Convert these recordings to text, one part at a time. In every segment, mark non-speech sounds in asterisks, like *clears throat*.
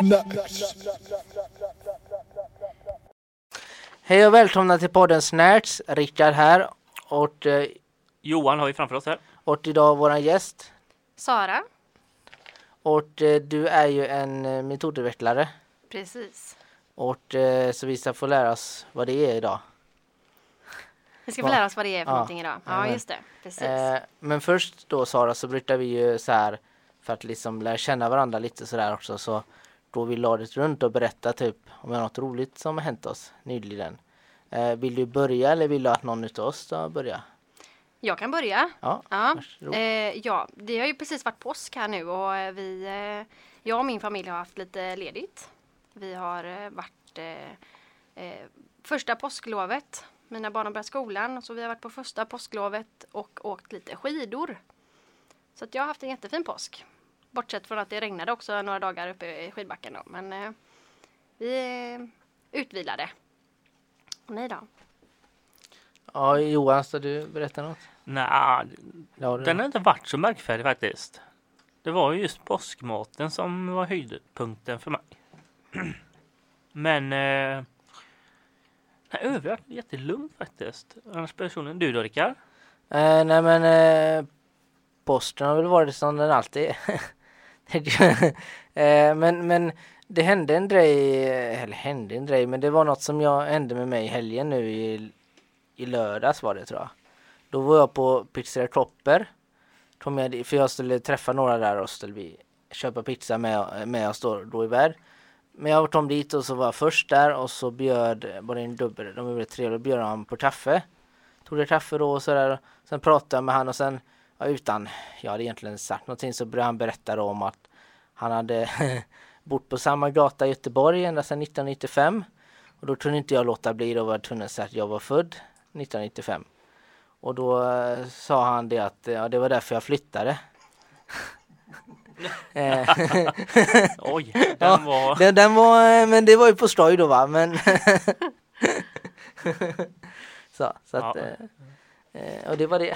Snacks. Hej och välkomna till podden Snärts. Rickard här. Och, eh, Johan har vi framför oss här. och idag våran gäst. Sara, Och eh, du är ju en eh, metodutvecklare. precis. Och eh, så vi ska få lära oss vad det är idag. Vi ska få Va? lära oss vad det är för Ja, någonting idag. Ja, jajamän. just det. Precis. Eh, men först då Sara så brukar vi ju så här för att liksom lära känna varandra lite sådär också så då vi ladet runt och berätta typ om något roligt som har hänt oss nyligen. Eh, vill du börja eller vill du att någon utav oss ska börja? Jag kan börja. Ja, Ja, eh, ja, det har ju precis varit påsk här nu och eh, vi, eh, jag och min familj har haft lite ledigt. Vi har eh, varit eh, första påsklovet. Mina barn har börjat skolan så vi har varit på första påsklovet och åkt lite skidor. Så jag har haft en jättefin påsk. Bortsett från att det regnade också några dagar uppe i skidbacken då. Men eh, vi är utvilade. Och ni då? Ja, Johan, ska du berätta något? Nej, den har inte varit så märkvärdig faktiskt. Det var ju just påskmaten som var höjdpunkten för mig. *clears throat* Men eh, nej, övrigt har varit jättelugnt faktiskt. Annars personligen, du då Rickard? Eh, nej men eh, posten har väl varit som den alltid är. *laughs* *laughs* Eh, men, men det hände en grej, eller hände en grej, men det var något som jag hände med mig i helgen nu i, i lördags var det tror jag. Då var jag på Pizzeria Tropper. För jag skulle träffa några där och skulle vi köpa pizza med, med oss då, då i värld. Men jag kom dit och så var jag först där och så bjöd, var det en dubbel, de var väldigt trevliga, bjöd han på kaffe tog det kaffe då och sådär. Sen pratade jag med han och sen utan jag hade egentligen sagt någonting så började han berätta om att han hade *laughs* bott på samma gata i Göteborg ända sedan 1995. Och då kunde inte jag låta bli, då var jag tvungen att säga att jag var född 1995. Och då eh, sa han det att ja, det var därför jag flyttade. Eh, *laughs* *laughs* Oj, den Ja, var... den, den var, men det var ju på skoj då va, men så, så att, Ja. eh, eh, och det var det.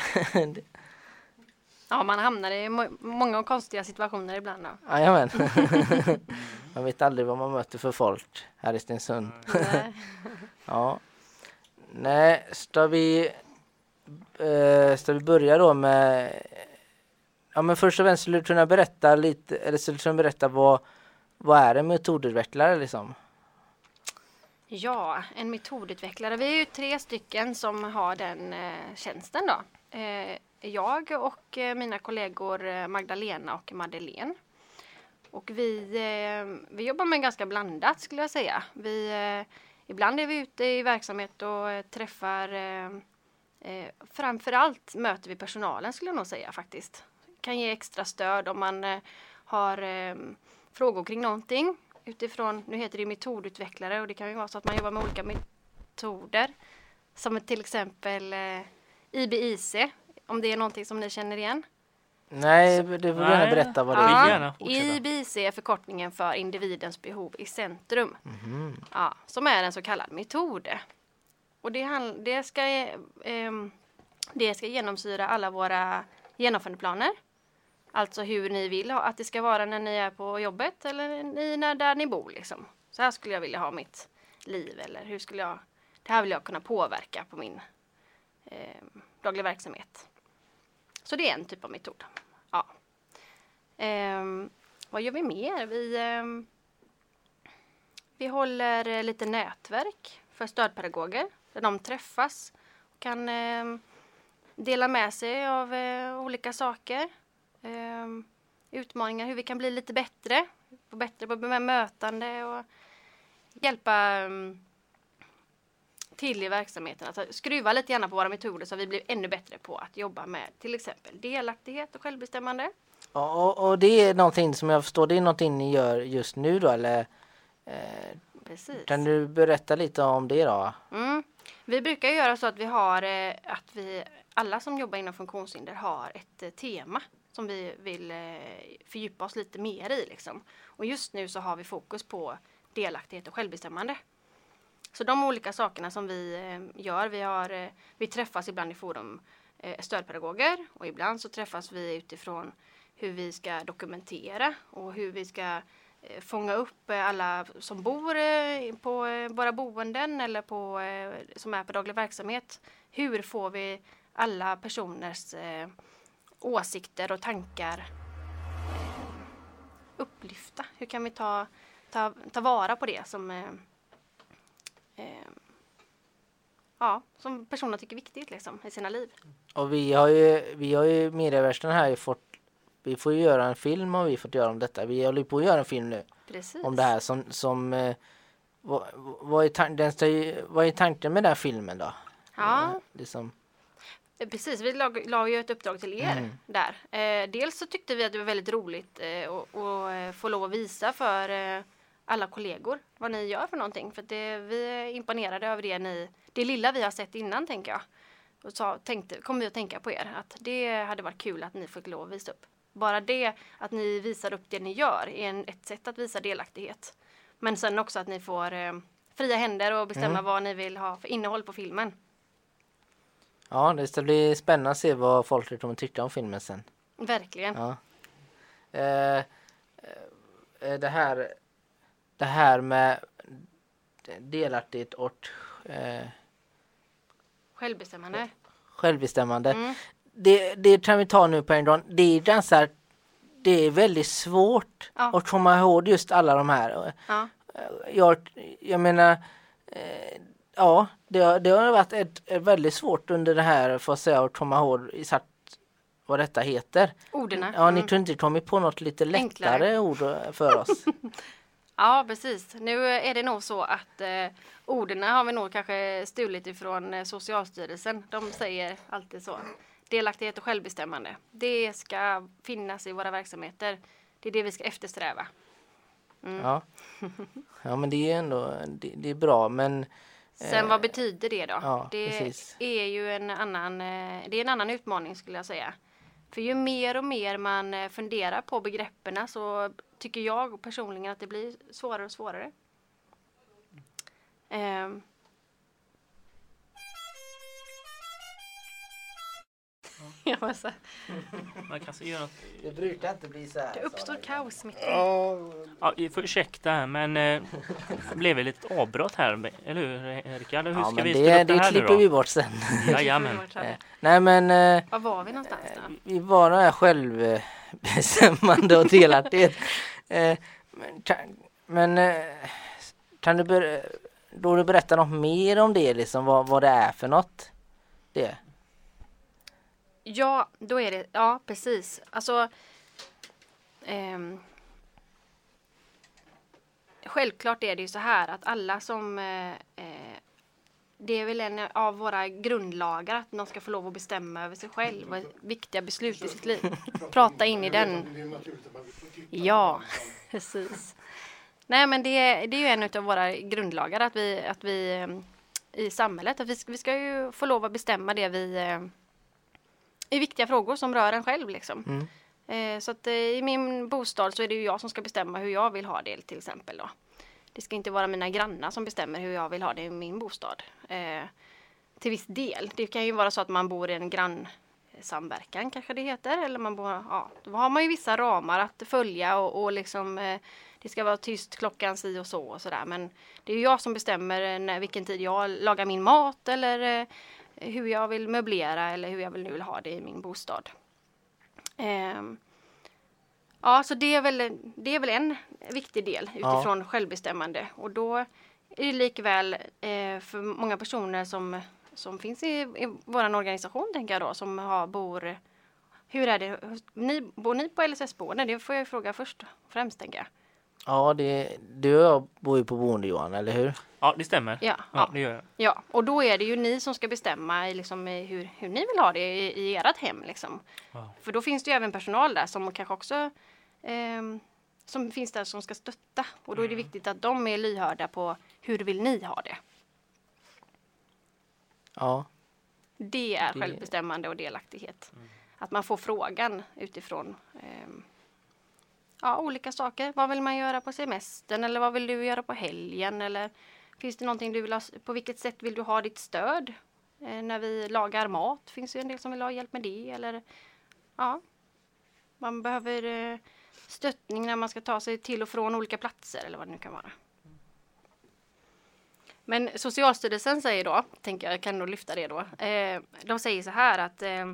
Ja, man hamnar i må- många konstiga situationer ibland. Jajamän. *laughs* man vet aldrig vad man möter för folk här i Stensund. Nej. *laughs* Ja. Nej, ska vi, eh, ska vi börja då med Ja men först och främst skulle du kunna berätta lite, eller skulle du kunna berätta vad, vad är en metodutvecklare liksom? Ja, en metodutvecklare. Vi är ju tre stycken som har den eh, tjänsten då. Eh, jag och eh, mina kollegor eh, Magdalena och Madeleine. Och vi, eh, vi jobbar med ganska blandat skulle jag säga. Vi, ibland är vi ute i verksamhet och träffar framförallt möter vi personalen skulle jag nog säga faktiskt. Kan ge extra stöd om man har frågor kring någonting utifrån, nu heter det metodutvecklare och det kan ju vara så att man jobbar med olika metoder. Som till exempel IBIC, om det är någonting som ni känner igen. Nej, du får gärna berätta vad det Ja. är. gärna. IBIC är förkortningen för individens behov i centrum. Mhm. Ja, som är en så kallad metod. Och det, det, ska, eh, det ska genomsyra alla våra genomförandeplaner. Alltså hur ni vill ha, att det ska vara när ni är på jobbet eller ni, när, där ni bor. Liksom. Så här skulle jag vilja ha mitt liv eller hur skulle jag, det här vill jag kunna påverka på min eh, dagliga verksamhet. Så det är en typ av metod. Ja. Ehm, vad gör vi mer? Vi, ehm, vi håller eh, lite nätverk för stödpedagoger där de träffas och kan ehm, dela med sig av eh, olika saker. Ehm, utmaningar, hur vi kan bli lite bättre, få bättre på bemötande och hjälpa ehm, till i verksamheten. Alltså skruva lite grann på våra metoder så vi blir ännu bättre på att jobba med till exempel delaktighet och självbestämmande. Ja, Och, och det är någonting som jag förstår, det är någonting ni gör just nu då eller? Eh, Precis. kan du berätta lite om det då? Mm. Vi brukar göra så att vi har eh, att vi alla som jobbar inom funktionshinder har ett eh, tema som vi vill eh, fördjupa oss lite mer i. Liksom. Och just nu så har vi fokus på delaktighet och självbestämmande. Så de olika sakerna som vi eh, gör, vi, har, eh, vi träffas ibland i forum eh, stödpedagoger och ibland så träffas vi utifrån hur vi ska dokumentera och hur vi ska fånga upp alla som bor på våra boenden eller på, som är på daglig verksamhet. Hur får vi alla personers åsikter och tankar upplyfta? Hur kan vi ta, ta, ta vara på det som eh, eh, ja, som personerna tycker är viktigt liksom, i sina liv. Och vi har ju, vi har ju Mediaversten här fått, vi får ju göra en film har vi fått göra om detta. Vi håller på att göra en film nu Precis. om det här som, som eh, vad, vad, är tan- den ska ju, vad är tanken med den här filmen då? Ja, Liksom, eh, precis. Vi la, la ju ett uppdrag till er Mm. där. Eh, dels så tyckte vi att det var väldigt roligt eh, att eh, få lov att visa för eh, alla kollegor vad ni gör för någonting. För det, vi är imponerade över det ni, det lilla vi har sett innan tänker jag. Och så tänkte, kom vi att tänka på er att det hade varit kul att ni fick lov att visa upp. Bara det att ni visar upp det ni gör är en, ett sätt att visa delaktighet. Men sen också att ni får eh, fria händer och bestämma Mm. vad ni vill ha för innehåll på filmen. ja, det ska bli spännande att se vad folk kommer tycka om filmen sen. Verkligen. Ja. Eh, eh, det här det här med delaktighet och eh, Självbestämmande. självbestämmande. Mm. Det, det kan vi ta nu på en gång. Det är ganska det är väldigt svårt Ja. att komma ihåg just alla de här. Ja. Jag, jag menar, eh, ja, det, har- det har varit ett, ett väldigt svårt under det här för att säga att komma ihåg exakt vad detta heter. Orden. Ja, ni Mm. kunde inte kommit på något lite lättare Enklare. ord för oss. *laughs* Ja, precis. Nu är det nog så att eh, orden har vi nog kanske stulit ifrån eh, Socialstyrelsen. De säger alltid så. Delaktighet och självbestämmande. Det ska finnas i våra verksamheter. Det är det vi ska eftersträva. Ja. ja, men det är ändå det, det är bra, men Sen vad betyder det då? ja, det precis. är ju en annan, eh, det är en annan utmaning skulle jag säga. För ju mer och mer man eh, funderar på begreppen så tycker jag personligen att det blir svårare och svårare. Ehm. *laughs* Ja, men så, Man kanske gör något. det brukar inte bli så här. det uppstår kaos mitt i. Ja, vi ursäkta här, men eh, det blev väl lite avbrott här, eller hur Rickard? Hur Ja, ska men vi det, spela upp det det här klipper vi då? bort sen. Jajamän. Eh, Nej, men eh, Var var vi någonstans då? vi var här självbestämmande och delaktighet. Eh, men kan, men eh, kan du ber, då du berätta något mer om det, liksom vad, vad det är för något? Det. Ja, då är det, ja precis. Alltså ehm, Självklart är det ju så här att alla som eh, eh Det är väl en av våra grundlagar att man ska få lov att bestämma över sig själv och viktiga beslut i sitt liv. Prata in i den. Ja, *laughs* precis. Nej men det, är- det är ju en av våra grundlagar att vi, att vi ehm, i samhället, att vi, ska- vi ska ju få lov att bestämma det vi eh, i viktiga frågor som rör en själv liksom. Mm. Eh, så att eh, i min bostad så är det ju jag som ska bestämma hur jag vill ha det till exempel då. Det ska inte vara mina grannar som bestämmer hur jag vill ha det i min bostad. Eh, till viss del. Det kan ju vara så att man bor i en grannsamverkan kanske det heter. Eller man bor, ja, då har man ju vissa ramar att följa och, och liksom det ska vara tyst klockan si och så och sådär. Men det är ju jag som bestämmer när, vilken tid jag lagar min mat eller hur jag vill möblera eller hur jag vill nu vill ha det i min bostad. Ehm, ja, så det är, väl, det är väl en viktig del Ja. utifrån självbestämmande. Och då är det likväl eh, för många personer som, som finns i, i vår organisation, tänker jag då, som har, bor hur är det? Ni, bor ni på LSS-boende? Det får jag fråga först och främst, tänker jag. Ja, det, du och jag bor ju på boende Johan, eller hur? Ja, det stämmer. Ja, Ja, ja. det gör jag. Ja, och då är det ju ni som ska bestämma i liksom, hur, hur ni vill ha det i, i ert hem. Liksom. Ja. För då finns det ju även personal där som kanske också ehm, som finns där som ska stötta. Och då är det viktigt att de är lyhörda på hur vill ni ha det. Ja, Det är Det- självbestämmande och delaktighet. Att man får frågan utifrån ehm, ja, olika saker. Vad vill man göra på semestern eller vad vill du göra på helgen? Eller finns det någonting du vill ha, på vilket sätt vill du ha ditt stöd? Eh, när vi lagar mat, finns det en del som vill ha hjälp med det eller ja. Man behöver eh, stöttning när man ska ta sig till och från olika platser eller vad det nu kan vara. Men Socialstyrelsen säger då, tänker jag kan nog lyfta det då. Eh, de säger så här att eh,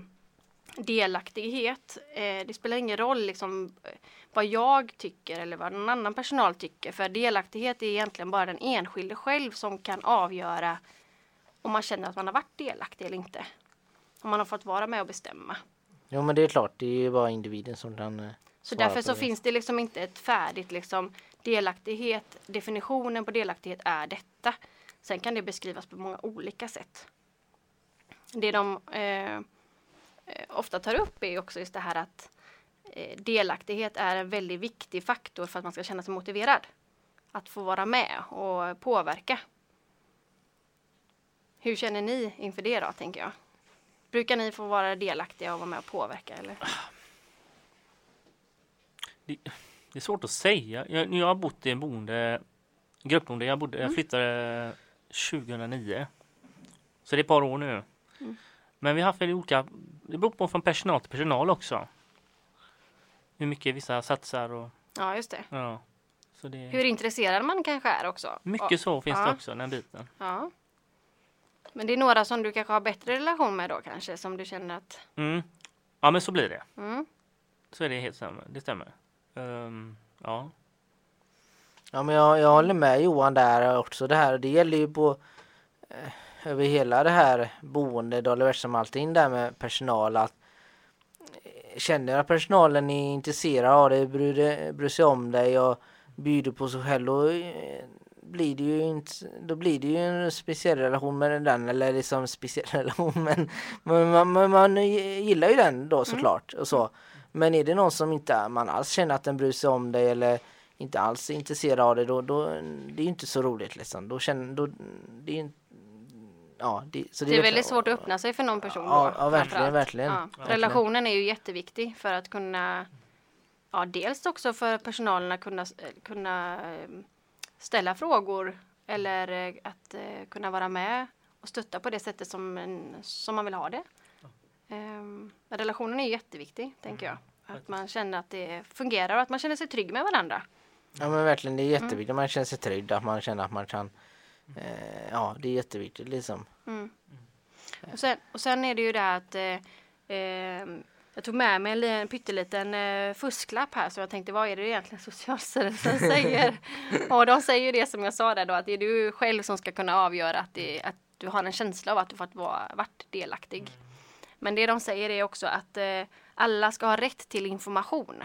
delaktighet, eh, det spelar ingen roll liksom eh, vad jag tycker eller vad någon annan personal tycker. För delaktighet är egentligen bara den enskilde själv som kan avgöra om man känner att man har varit delaktig eller inte. Om man har fått vara med och bestämma. Jo men det är klart, det är ju bara individen som kan eh, Så därför så det. finns det liksom inte ett färdigt liksom delaktighet. Definitionen på delaktighet är detta. Sen kan det beskrivas på många olika sätt. Det de eh, eh, ofta tar upp är också just det här att eh, delaktighet är en väldigt viktig faktor för att man ska känna sig motiverad. Att få vara med och påverka. Hur känner ni inför det då, tänker jag? Brukar ni få vara delaktiga och vara med och påverka? Eller? Det är svårt att säga. Jag, jag har bott i en boende, gruppboende. Jag, bodde, jag flyttade 2009. Så det är ett par år nu. Men vi har haft väldigt olika, det beror på från personal till personal också. Hur mycket vissa satsar och Ja, just det. ja. Så det, Hur intresserad man kanske är också. mycket så finns det ja. också, den biten. Ja. Men det är några som du kanske har bättre relation med då kanske, som du känner att... Mm. Ja men så blir det. Mm. Så är det helt stämmer. Det stämmer. Ehm, ja. Ja men jag, jag håller med Johan där också det här. Det gäller ju på eh, över hela det här boendet som allting där med personal att eh, känner att personalen är intresserad av dig, bryr, dig- bryr sig om dig och bjuder på sig själv då eh, blir det ju inte, då blir det ju en speciell relation med den eller liksom speciell *laughs* relation men, men man, man, man gillar ju den då såklart och så. Men är det någon som inte man alls känner att den bryr sig om dig eller inte alls är intresserad av det då, då det är ju inte så roligt liksom. Då känner, då, det är ju inte- Ja, det, så Det är verkligen- väldigt svårt att öppna sig för någon person Ja, då. ja, verkligen, verkligen. Ja. Relationen är ju jätteviktig för att kunna Ja, dels också för personalen att kunna, kunna eh, ställa frågor eller eh, att eh, kunna vara med och stötta på det sättet som, en, som man vill ha det. Ehm, relationen är ju jätteviktig, tänker jag. Att man känner att det fungerar och att man känner sig trygg med varandra. Ja men verkligen det är Mm. jätteviktigt. Man känner sig trygg, att man känner att man kan eh, Ja det är jätteviktigt liksom. Och sen, och sen är det ju det att eh, eh, jag tog med mig en, en pytteliten eh, fusklapp här så jag tänkte vad är det egentligen *laughs* Socialstyrelsen säger? *laughs* och de säger ju det som jag sa där då att det är du själv som ska kunna avgöra att, det, att du har en känsla av att du fått vara, varit delaktig. Men det de säger är också att eh, alla ska ha rätt till information.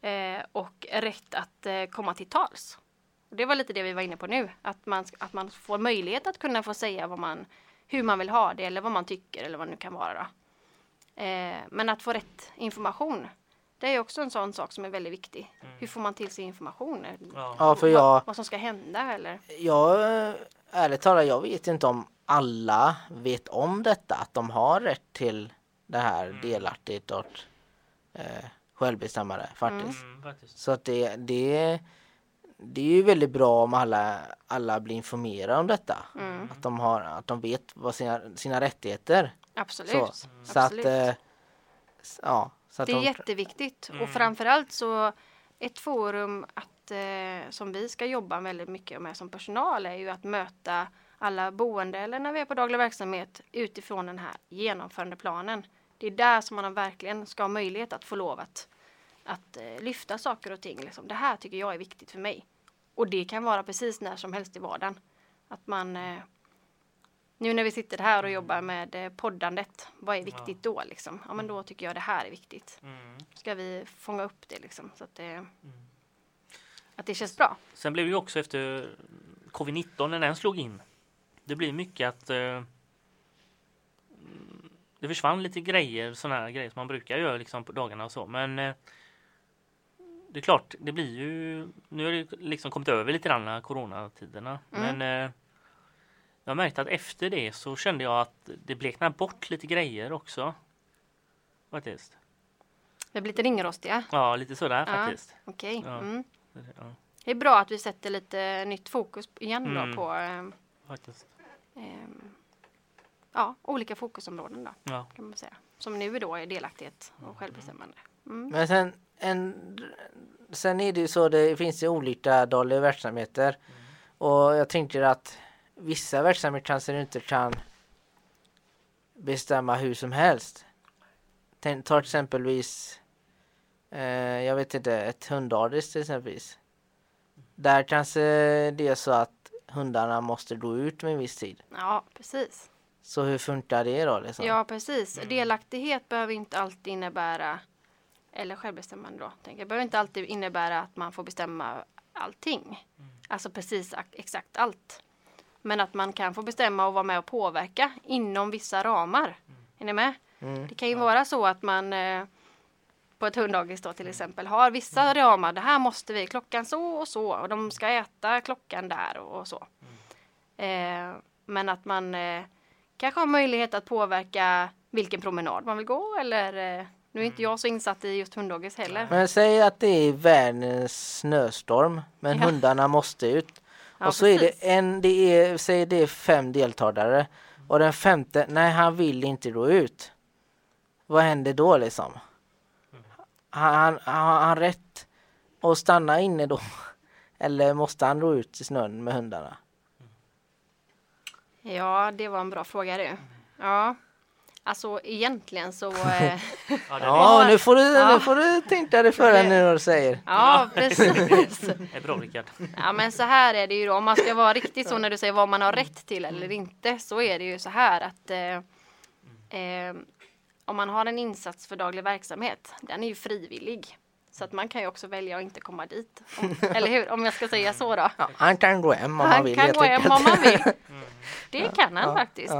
Eh, och rätt att eh, komma till tals. Det var lite det vi var inne på nu. Att man, att man får möjlighet att kunna få säga vad man, hur man vill ha det eller vad man tycker eller vad det nu kan vara. Då. Eh, men att få rätt information. Det är också en sån sak som är väldigt viktig. Hur får man till sig information? Ja. Ja för Vad, jag, vad som ska hända eller? jag ärligt talat jag vet inte om alla vet om detta. Att de har rätt till det här delaktigt och eh, självbestämmande faktiskt. Mm, faktiskt. Så att det, det, det är ju väldigt bra om alla, alla blir informerade om detta. Mm. Att, de har, att de vet vad sina, sina rättigheter. Absolut. Så, så att, Absolut. eh, s- ja, så att Det är de, jätteviktigt Mm. och framförallt så ett forum att, eh, som vi ska jobba väldigt mycket med som personal är ju att möta alla boende eller när vi är på daglig verksamhet utifrån den här genomförandeplanen. Det är där som man verkligen ska ha möjlighet att få lov att, att eh, lyfta saker och ting. Liksom. Det här tycker jag är viktigt för mig. Och det kan vara precis när som helst i vardagen. Att man eh, nu när vi sitter här och jobbar med eh, poddandet, vad är viktigt då liksom? Ja men då tycker jag det här är viktigt. Mm. Ska vi fånga upp det liksom så att det, att det känns bra. Sen blev det ju också efter covid-19 när den slog in. Det blir mycket att eh, mm, det försvann lite grejer, sådana här grejer som man brukar göra liksom på dagarna och så. Men eh, det är klart, det blir ju, nu har det liksom kommit över lite grann coronatiderna. Mm. Men eh, jag märkte att efter det så kände jag att det bleknar bort lite grejer också. Faktiskt. Vi blir lite ringrostiga. Ja, lite sådär Ja. faktiskt. Okej. Ja. Mm. Ja, Det är bra att vi sätter lite nytt fokus igen Mm. då på eh, faktiskt. eh, ja, olika fokusområden då Ja. kan man säga. Som nu då är delaktighet och självbestämmande. Mm. Men sen en, sen är det ju så, det finns ju olika dagliga verksamheter. Och jag tänker att vissa verksamheter kanske inte kan bestämma hur som helst. Tänk, ta exempelvis, eh, jag vet inte, ett hunddagis till exempelvis. Där kanske det är så att hundarna måste gå ut med en viss tid. Ja, precis. Så hur funkar det då? Liksom? Ja, precis. Delaktighet behöver inte alltid innebära, eller självbestämmande då, tänker jag, behöver inte alltid innebära att man får bestämma allting. Alltså precis ak- exakt allt. Men att man kan få bestämma och vara med och påverka inom vissa ramar. Är ni med? Mm. Det kan ju vara så att man eh, på ett hunddagis då till exempel har vissa ramar. Det här måste vi klockan så och så och de ska äta klockan där och, och så. Eh, men att man eh, kanske har möjlighet att påverka vilken promenad man vill gå eller eh, nu är inte jag så insatt i just hunddagis heller. Men säg att det är världens snöstorm men Ja. hundarna måste ut. Ja, och så är precis. det en, det är, säg det är fem deltagare och den femte, nej han vill inte gå ut. Vad händer då liksom? Han, han, har han rätt att stanna inne då? *laughs* Eller måste han gå ut i snön med hundarna? Ja, det var en bra fråga du. Ja, alltså egentligen så. *laughs* Eh, Ja, det Ja, nu får du, Ja. nu får du tänka dig för nu när du säger. ja, precis. *laughs* är bra Rickard. Ja, men så här är det ju då. Om man ska vara riktigt så när du säger vad man har rätt till eller inte så är det ju så här att eh, eh, om man har en insats för daglig verksamhet, den är ju frivillig. Så att man kan ju också välja att inte komma dit. Om, *laughs* eller hur? Om jag ska säga så då. Ja, han kan gå hem om han Han vill. kan helt gå hem om man vill. Det kan han Ja, faktiskt.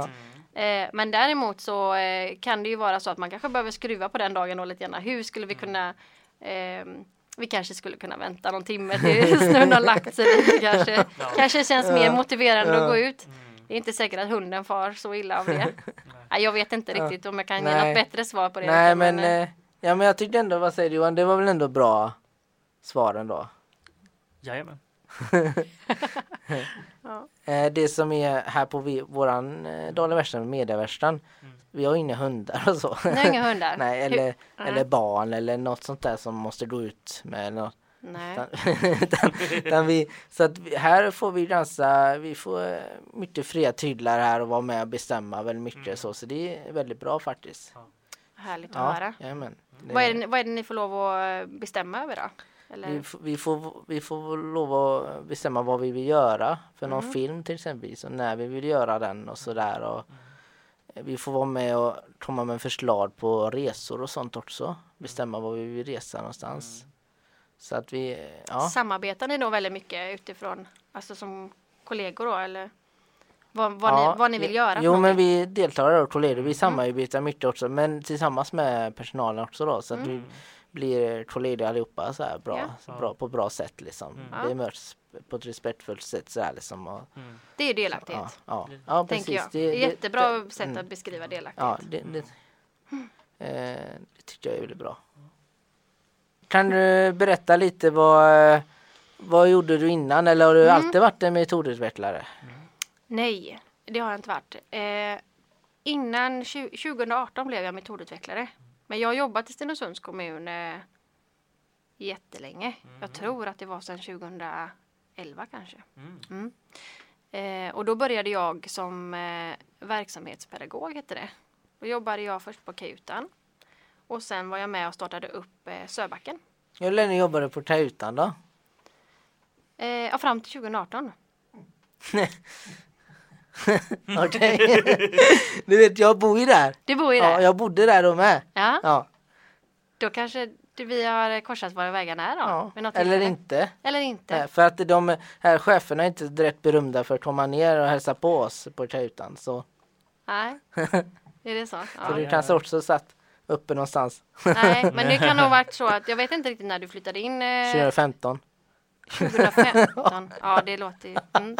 Ja. Eh, men däremot så eh, kan det ju vara så att man kanske behöver skruva på den dagen då lite grann. Hur skulle vi kunna eh, vi kanske skulle kunna vänta någon timme tills *laughs* snön har lagt sig lite kanske. Kanske känns mer motiverande att gå ut. Det är inte säkert att hunden far så illa av det. *laughs* Nej, jag vet inte riktigt om jag kan ge Nej. något bättre svar på det. Nej men, eh, eh, ja men jag tyckte ändå, vad säger du Johan, det var väl ändå bra svar ändå. Jajamän. *laughs* *laughs* Eh, det som är här på vi, våran eh, dagliga verksamhet, mediavärlden, vi har inga hundar och så. Ni har inga hundar? *laughs* Nej, Hur- eller, *laughs* Nej. eller barn eller något sånt där som måste gå ut med något. Nej. Utan, utan, vi, så att vi, här får vi ganska, vi får eh, mycket fria tyglar här och vara med och bestämma väldigt mycket så, så det är väldigt bra faktiskt. Härligt att Ja, höra. jajamän. Vad är, det, vad är det ni får lov att bestämma över då? Vi, vi, får, vi får lov att bestämma vad vi vill göra för Mm. någon film till exempel och när vi vill göra den och sådär. Och Vi får vara med och komma med förslag på resor och sånt också. Bestämma var vi vill resa någonstans. Så att vi, ja. Samarbetar ni då väldigt mycket utifrån, alltså som kollegor då eller? Vad, vad, ja. ni, vad ni vill göra? Jo men vi deltagare och kollegor, vi samarbetar mycket också men tillsammans med personalen också då så att vi blir kollegor allihopa så här bra, Ja. så bra på bra sätt liksom. Ja. Vi möts på ett respektfullt sätt så här liksom. Och, Det är delaktighet. ja, ja, ja, Tänker precis. jag. Det- Det är jättebra det- sätt mm. att beskriva Ja, delaktighet. det, det, eh, det tycker jag är väldigt bra. Kan du berätta lite vad, vad gjorde du innan eller har du Mm. alltid varit en metodutvecklare? Nej, det har jag inte varit. Eh, innan tju- 2018 blev jag metodutvecklare. Men jag har jobbat i Stenungsunds kommun eh, jättelänge. Jag tror att det var sedan 2011 kanske. Mm. Eh, och då började jag som eh, verksamhetspedagog hette det. Då jobbade jag först på Kajutan. Och sen var jag med och startade upp eh, Söbacken. Hur länge jobbade du på Tajutan då? Eh, ja, fram till 2018. *laughs* *laughs* Okej. *laughs* du vet jag bor ju där. Du bor ju Ja, där? jag bodde där då med. Ja, Ja, då kanske du, vi har korsat våra vägar där då? ja. Eller inte. Eller inte. Nej, För att de här cheferna är inte direkt berömda för att komma ner och hälsa på oss på Tajutan. Så, Nej, *laughs* är det så? så Ja. du kanske också satt uppe någonstans Nej, men det kan nog varit så att jag vet inte riktigt när du flyttade in eh, 2015. 2015. *laughs* Ja, det låter ju... Mm.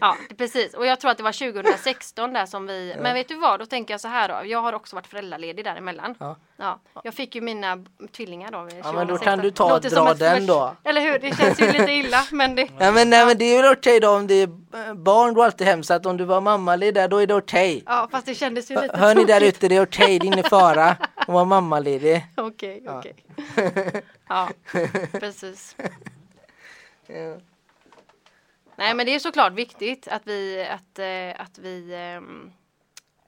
Ja, precis. Och jag tror att det var 2016 där som vi... Men vet du vad, då tänker jag så här då. Jag har också varit föräldraledig däremellan. Ja. Ja, jag fick ju mina tvillingar då. vid Ja, men då 2016. kan du ta som dra den då. Eller hur? Det känns ju lite illa, men det... Ja men, nej, men det är väl okej då om det är eh, barn går alltid hem så att om du var mammaledig där då är det okej. Ja, fast det kändes ju lite Hör ni där ute, det är okej, det är ingen fara. *laughs* Hon var mammaledig. Okej, Ja. okej. *laughs* Ja, precis. Ja. Nej, men det är såklart viktigt att vi, att, eh, att vi, ehm,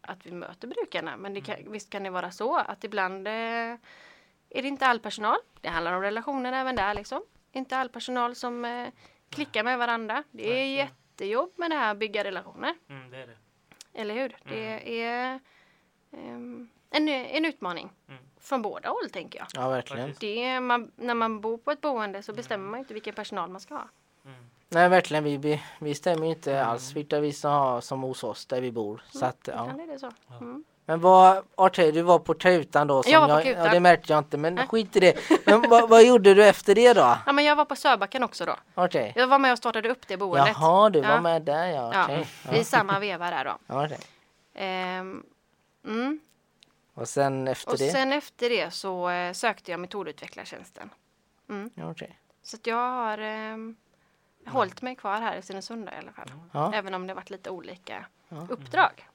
att vi möter brukarna. Men det kan, visst kan det vara så att ibland eh, är det inte all personal. Det handlar om relationer även där liksom. Inte all personal som eh, klickar med varandra. Det är jättejobb med det här att bygga relationer. Mm, det är det. Eller hur? Det är ehm, en, en utmaning. Mm. Från båda håll tänker jag. Ja, verkligen. Det är, man, när man bor på ett boende så bestämmer man inte vilken personal man ska ha. Nej, verkligen. Vi, vi, vi stämmer ju inte alls vilka vi ska ha som hos oss där vi bor. Så att, ja. Kan det det så? Mm. Men vad, Artej, du var på Tutan då. Som Jag var på Tutan. Ja, det märkte jag inte, men Nej. skit i det. Men vad, vad gjorde du efter det då? Ja, men jag var på Sörbacken också då. Artej? Jag var med och startade upp det boendet. Jaha, du var Ja. med där ja. Ja, Okej. i samma veva där då. *laughs* Ja, okej. Ehm, mm. Och sen efter Och det? sen efter det så eh, sökte jag metodutvecklartjänsten. Ja, okej. Så att jag har ehm, hållit mig kvar här i Stenungsund i alla fall. Ja. Även om det varit lite olika Ja. uppdrag.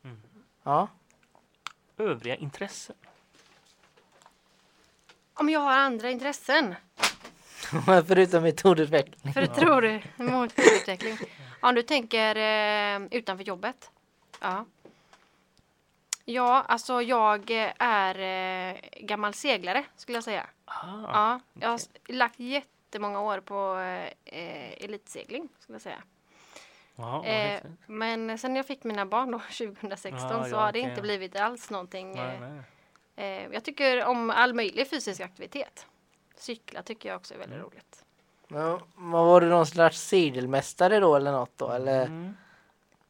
ja. Övriga intressen. Om jag har andra intressen. *laughs* Förutom metodutveckling. För det tror du? Metodutveckling. Om du tänker eh, utanför jobbet. Ja. Ja, alltså jag är eh, gammal seglare skulle jag säga. Ah, Ja, jag har lagt jättemånga år på eh, elitsegling skulle jag säga. vad Eh, men sen jag fick mina barn då *laughs* 2016 Ja, så ja, har det okej. inte blivit alls någonting. Nej, eh, nej. Eh, jag tycker om all möjlig fysisk aktivitet. Cykla tycker jag också är väldigt Mm. roligt. Men, vad var du någon slags segelmästare då eller något då? Eller Mm.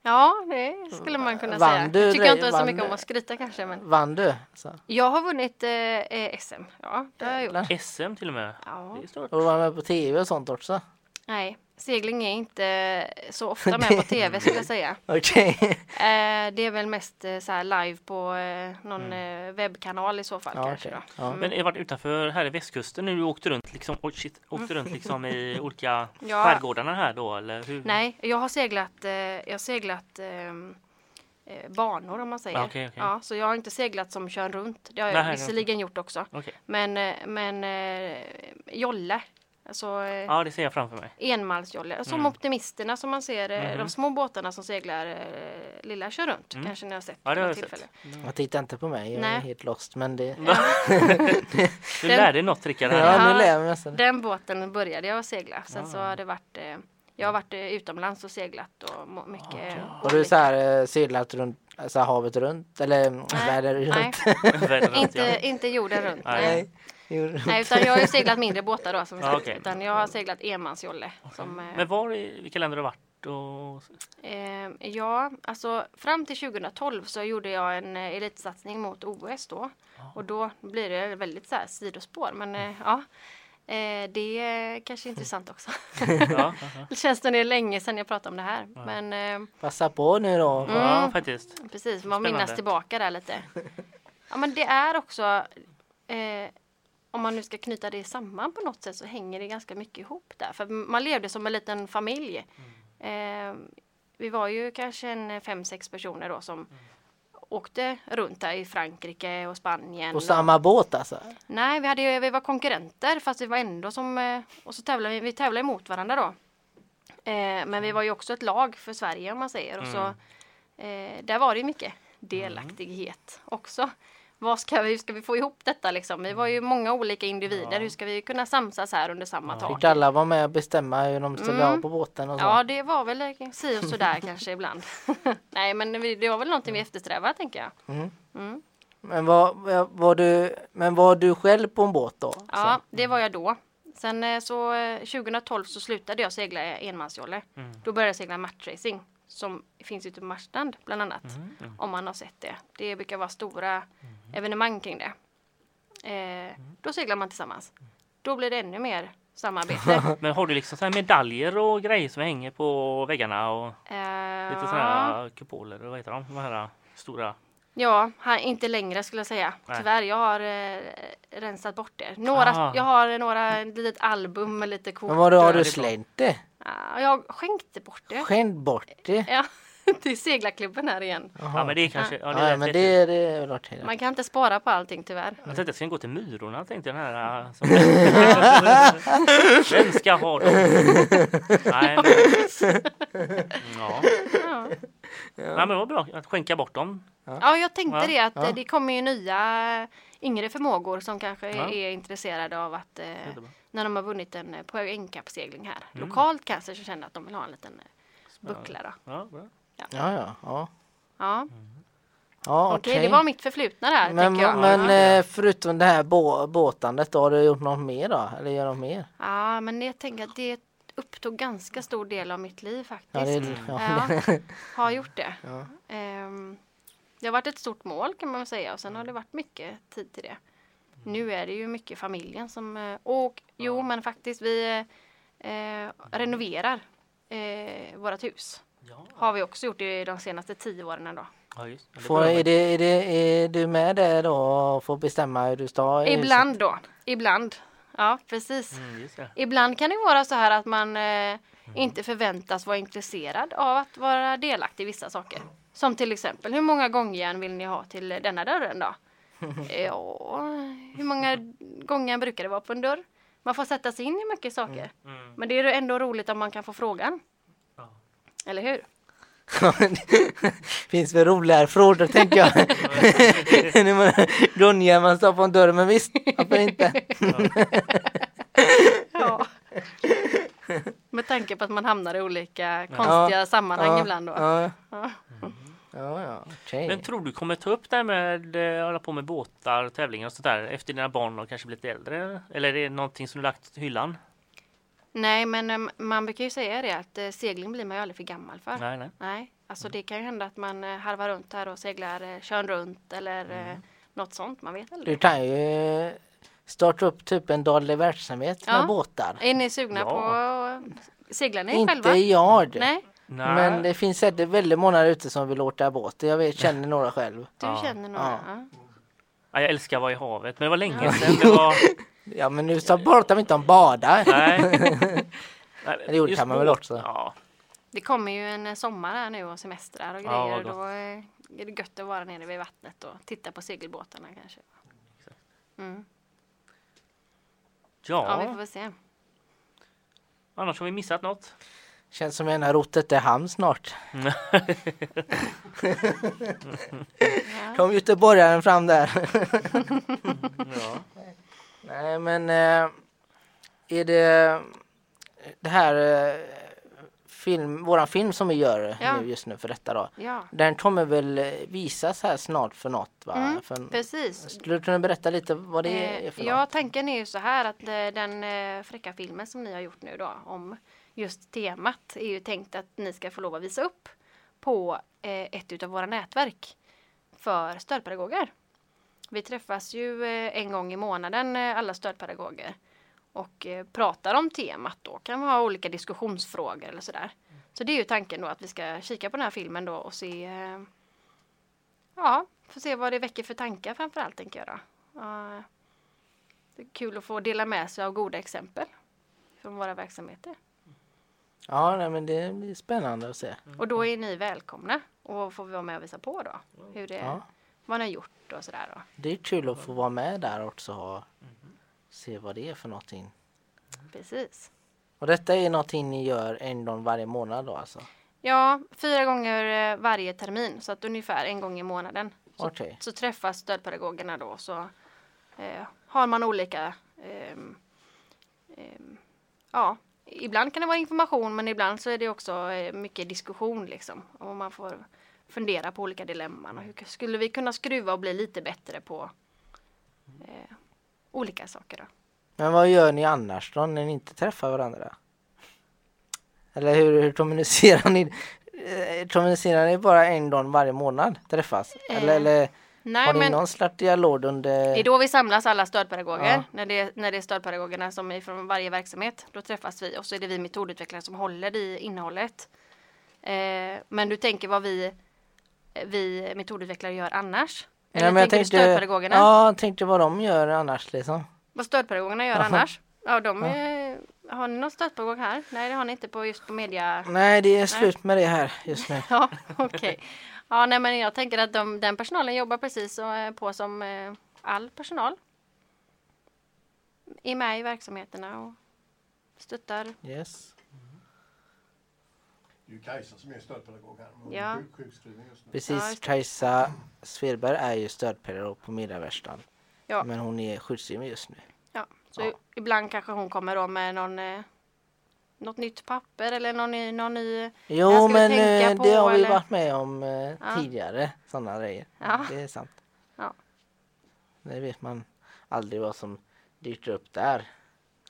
Ja, det skulle man kunna Vann säga. du Jag tycker jag inte så mycket om att skryta kanske. Men vann du? Så. jag har vunnit eh, eh, SM. Ja, det har jag gjort. SM till och med. Ja. Det är stort. Och var med på tv och sånt också? Nej, segling är inte så *laughs* ofta med på tv skulle jag säga. *laughs* Okej. Eh, det är väl mest eh, så här live på eh, någon eh, webbkanal i så fall Ja, kanske. Då. Ja. Mm. Men jag har varit utanför här i västkusten nu. Du åkte runt liksom, oh shit, åkte runt liksom i *laughs* olika Ja. skärgårdarna här då eller hur? Nej, jag har seglat, jag har seglat banor om man säger. Ah, okej, okej. Ja, så jag har inte seglat som kör runt. Det har jag Nej, visserligen gjort också. Okej. Men, men eh, jolle, alltså eh, Ja, det ser jag framför mig. enmalsjolle. Som Mm. optimisterna som man ser, eh, Mhm. de små båtarna som seglar eh, lilla kör runt. Mm. Kanske ni har sett Ja, det har tillfälle. sett. Jag tittar inte på mig, jag är Nej. helt lost. Men det... *laughs* Du lärde dig något Rickard. Ja, här. nu Ja, lär jag mig. Den båten började jag segla. Sen så Ah. har det varit eh, jag har varit eh, utomlands och seglat och mycket. Har du så här eh, seglat runt, alltså havet runt? Eller världen runt? Nej, *laughs* Världen runt, inte, ja. inte jorden runt. Nej. Nej. Nej. Utan jag har ju seglat mindre båtar då som Ja, sagt. okej. Utan jag har seglat enmansjolle. Som, eh, Men var i vilka länder har du varit? Och... eh, ja, alltså fram till 2012 så gjorde jag en eh, elitsatsning mot OS då. Och då blir det väldigt så här sidospår. Men eh, ja, eh, det är kanske *laughs* intressant också. Ja, ja, ja. *laughs* Det känns som det är länge sedan jag pratade om det här. Men eh, Passa på nu då. ja Mm. faktiskt. precis, man minnas tillbaka där lite. *laughs* Ja, men det är också eh, om man nu ska knyta det samman på något sätt så hänger det ganska mycket ihop där. För man levde som en liten familj. Eh, vi var ju kanske en fem, sex personer då som åkte runt där i Frankrike och Spanien. På och- samma båt alltså? Nej, vi, hade, vi var konkurrenter fast vi var ändå som... eh, Och så tävlade vi, vi tävlade emot varandra då. Eh, men vi var ju också ett lag för Sverige om man säger. Och så, eh, där var det mycket delaktighet också. Vad ska vi, hur ska vi få ihop detta liksom? Vi var ju många olika individer. Hur ska vi kunna samsas här under samma tak? Fick alla vara med och bestämma hur de skulle Mm. ha på båten och så? Ja, det var väl si och sådär *laughs* kanske ibland. *laughs* Nej, men det var väl någonting vi eftersträvar tänker jag. Mm. Mm. Men var, var du, men var du själv på en båt då? Ja, det var jag då. Sen eh, så eh, 2012 så slutade jag segla enmansjolle. Mm. Då började jag segla matchracing som finns ute på Marstrand bland annat. Mm. Mm. Om man har sett det. Det brukar vara stora evenemang kring det. Eh, då seglar man tillsammans. Då blir det ännu mer samarbete. *laughs* Men har du liksom så här medaljer och grejer som hänger på väggarna och eh, lite sådana här kupoler och vad heter de? De här stora. Ja, här, inte längre skulle jag säga. Nej. Tyvärr, jag har eh, rensat bort det. Några, Ah. Jag har några litet album med lite kort. Men vad har du slängt det? Ja, jag skänkte bort det. Skänkt bort det? Ja. *laughs* till seglarklubben här igen. Ja men det är kanske... Ja, det Ja, är ja, men det är det är väl klart. Man kan inte spara på allting tyvärr. Jag tänkte jag ska gå till Myrorna tänkte jag den här. äh, Som... *laughs* Vem ska ha dem? Nej, men... ja. Ja. Nej men det var bra att skänka bort dem. Ja, jag tänkte Ja, det att ja. eh, det kommer ju nya yngre förmågor som kanske Ja. är intresserade av att eh, när de har vunnit en eh, poängkappsegling här. Mm. Lokalt kanske så känner att de vill ha en liten eh, buckla då. Ja. Ja, ja, ja. Ja, Ja, okej, okej. det var mitt förflutna där Men, jag. men ja. eh, förutom det här bå båtandet då, har du gjort något mer då? Eller gör något mer? ja, men jag tänker att det upptog ganska stor del av mitt liv faktiskt. Ja, det, Mm. ja, Ja, har gjort det. Ja. Ehm, det har varit ett stort mål kan man säga och sen har det varit mycket tid till det. Nu är det ju mycket familjen som... eh, Och jo, men faktiskt vi eh, renoverar eh, vårt hus. Ja, Har vi också gjort i de senaste tio åren då. ja det. Får, är, det, är, det, är du med där då och får bestämma hur du ska? Ibland då. Ibland. Ja, precis. Mm. Ibland kan det vara så här att man eh, inte förväntas vara intresserad av att vara delaktig i vissa saker. Som till exempel, hur många gångjärn vill ni ha till denna dörren då? *laughs* Ja, hur många gångjärn brukar det vara på en dörr? Man får sätta sig in i mycket saker. Mm. Men det är ändå roligt om man kan få frågan. Ja. Eller hur? *laughs* *laughs* finns väl roligare frågor tänker jag. *laughs* Gånger man står på en dörr, men visst, varför inte? Ja. Med tanke på att man hamnar i olika konstiga sammanhang ja, ibland då. Ja, Ja. ja, ja okej. Men tror du kommer ta upp det här med att hålla på med båtar, tävlingar och sånt där efter dina barn har kanske blivit äldre? Eller är det någonting som du lagt i hyllan? Nej, men eh, man brukar ju säga det att eh, segling blir man ju aldrig för gammal för. Nej, nej. Nej, alltså det kan ju hända att man eh, harvar runt här och seglar Tjörn runt eller Mm. något sånt. Man vet Du aldrig. kan ju starta upp typ en daglig verksamhet Ja. med båtar. Är ni sugna Ja. på att segla ni Inte själva? jag. Nej, nej. Men det finns säkert väldigt många ute som vill åka båt. Jag vet, känner några själv. du Ja. känner några. Ja. Ja. Ja, jag älskar att vara i havet, men det var länge sedan. Det var... *laughs* Ja men nu så pratar vi inte om bada. Nej. *laughs* Nej, Det gjorde kan man väl också. Ja, Det kommer ju en eh, sommar här nu och semestrar och Ja, grejer. vad och då eh, är det gött att vara nere vid vattnet och titta på segelbåtarna kanske. Mm. Ja, vi får ja. väl se. annars har vi missat något. Känns som en har rotet i hamn snart. *laughs* Ja. Kom göteborgaren fram där. Ja. Nej men eh, är det det här eh, film, våran film som vi gör Ja. nu just nu för detta då. ja, Den kommer väl eh, visas här snart för något va? Mm, för, precis. skulle du kunna berätta lite vad det är Eh, för Ja, något? tanken är ju så här att eh, den eh, fräcka filmen som ni har gjort nu då om just temat är ju tänkt att ni ska få lov att visa upp på eh, ett utav våra nätverk för stödpedagoger. Vi träffas ju eh, en gång i månaden eh, alla stödpedagoger och eh, pratar om temat då. Kan vi ha olika diskussionsfrågor eller sådär. Så det är ju tanken då att vi ska kika på den här filmen då och se Ja, få se vad det väcker för tankar framförallt tänker jag då. Det är kul att få dela med sig av goda exempel från våra verksamheter. Ja nej, men det blir spännande att se. Och då är ni välkomna och får vara med och visa på då hur det, Ja. vad ni har gjort och sådär. Det är kul att få vara med där också och se vad det är för någonting. Precis. Och detta är någonting ni gör en gång varje månad då alltså? Ja, fyra gånger eh, varje termin så att ungefär en gång i månaden. Så, Okej. så träffas stödpedagogerna då så eh, har man olika ehm, ehm, Ja, ibland kan det vara information men ibland så är det också eh, mycket diskussion liksom. Och man får fundera på olika dilemman och hur skulle vi kunna skruva och bli lite bättre på eh, olika saker då. Men vad gör ni annars då när ni inte träffar varandra? Eller hur, hur kommunicerar ni? Eh, Kommunicerar ni bara en gång varje månad träffas? Eller, Eh, eller Nej, har ni någon slags dialog under? Det är då vi samlas alla stödpedagoger. Ja. När, det, när det är stödpedagogerna som är från varje verksamhet. Då träffas vi och så är det vi metodutvecklare som håller i innehållet. Eh, men du tänker vad vi, vi metodutvecklare gör annars? Eller Nej, men jag tänker du stödpedagogerna? Ja, jag tänkte vad de gör annars liksom. Vad stödpedagogerna gör annars? Ja, de är har ni något stödpedagog här? Nej, det har ni inte på just på media. Nej, det är slut med det här just nu. *laughs* Ja, okej. Ja, nej, men jag tänker att de, den personalen jobbar precis eh, på som eh, all personal. Är med i verksamheterna och stöttar. Yes. Det är ju Kajsa som är stödpedagog här. Hon Ja. är sjuk- sjukskrivning just nu. Ja, Precis, det. Kajsa Svedberg är ju stödpedagog på Mediaverkstan. Ja. Men hon är sjukskriven just nu. Ja, så Ja. ibland kanske hon kommer då med någon, eh, något nytt papper eller någon ny, någon ny Jo, men tänka eh, på, det har vi eller? varit med om eh, Ja. tidigare, sådana grejer. Ja. Det är sant. Ja. Det vet man aldrig vad som dyker upp där.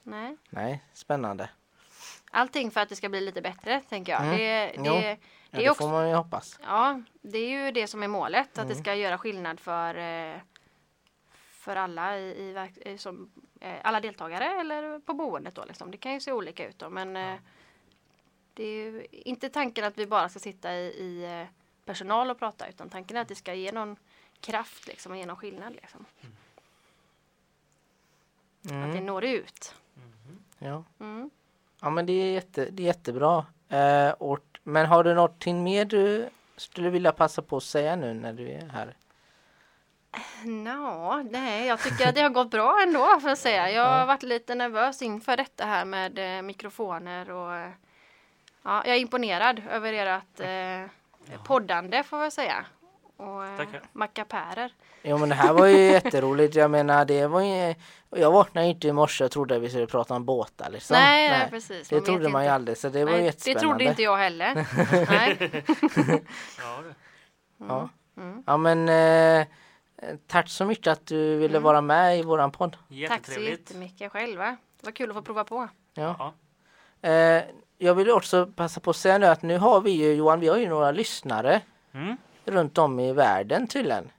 Nej. Nej, spännande. Allting för att det ska bli lite bättre, tänker jag. Mm. Det, Jo. det, Ja, det det är också får man ju hoppas. Ja, det är ju det som är målet. Att det Mm. ska göra skillnad för, eh, för alla i, i, i som, eh, alla deltagare eller på boendet då liksom. Det kan ju se olika ut då men eh, det är ju inte tanken att vi bara ska sitta i, i eh, personal och prata utan tanken är att det ska ge någon kraft liksom och ge någon skillnad liksom. Att det Mm. når ut. Ja. Ja, men det är, jätte, det är jättebra. Eh, och, men har du någonting mer du skulle vilja passa på att säga nu när du är här? Nå, nej, jag tycker att det har gått bra ändå får jag säga. Jag har varit lite nervös inför detta här med eh, mikrofoner och eh, ja, jag är imponerad över ert eh, poddande får jag säga. Och eh, Tackar. mackapärer. Jo men det här var ju *laughs* jätteroligt. Jag menar det var ju... Jag vaknade inte i morse och trodde att vi skulle prata om båtar liksom. Nej, nej, precis. Det Man trodde man ju aldrig så det var ju Nej, det jättespännande. trodde inte jag heller. *laughs* nej. Ja, det. Ja. Mm. ja men eh, tack så mycket att du ville Mm. vara med i våran podd. Tack så jättemycket själva. Det var kul att få prova på. Ja. Ja. Eh, jag vill också passa på att säga nu att nu har vi ju Johan, vi har ju några lyssnare Mm. Runt om i världen tydligen.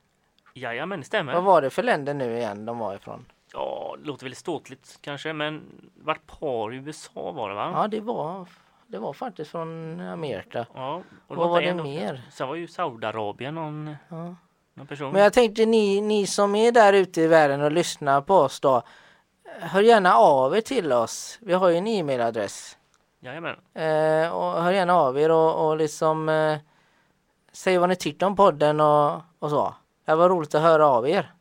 Jajamän, det Vad stämmer. var det för länder nu igen de var ifrån? Ja, det låter väldigt ståtligt kanske, men vart par i USA var det va? Ja det var, det var faktiskt från Amerika. Ja, och Vad var det en- mer? Sen var ju Saudiarabien någon, Ja. någon person. Men jag tänkte ni, ni som är där ute i världen och lyssnar på oss då. Hör gärna av er till oss. Vi har ju en e-mailadress. Jajamän. Eh, och hör gärna av er och, och liksom eh, säg vad ni tyckte om podden och, och så. Det var roligt att höra av er.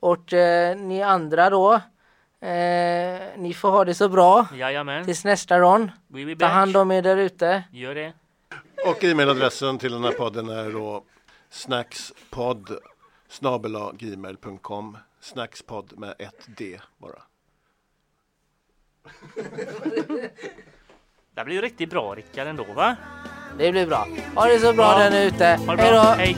Och eh, ni andra då. Eh, ni får ha det så bra Jajamän. tills nästa gång. We be Ta hand om er där ute. Gör det. Och e-mailadressen till den här podden är då snackspodd gmail.com Snackspodd med ett D bara. Det blir ju riktigt bra Rickard ändå va? Det blir bra. Ha det så bra Ja. där ute. Hej då! Hej.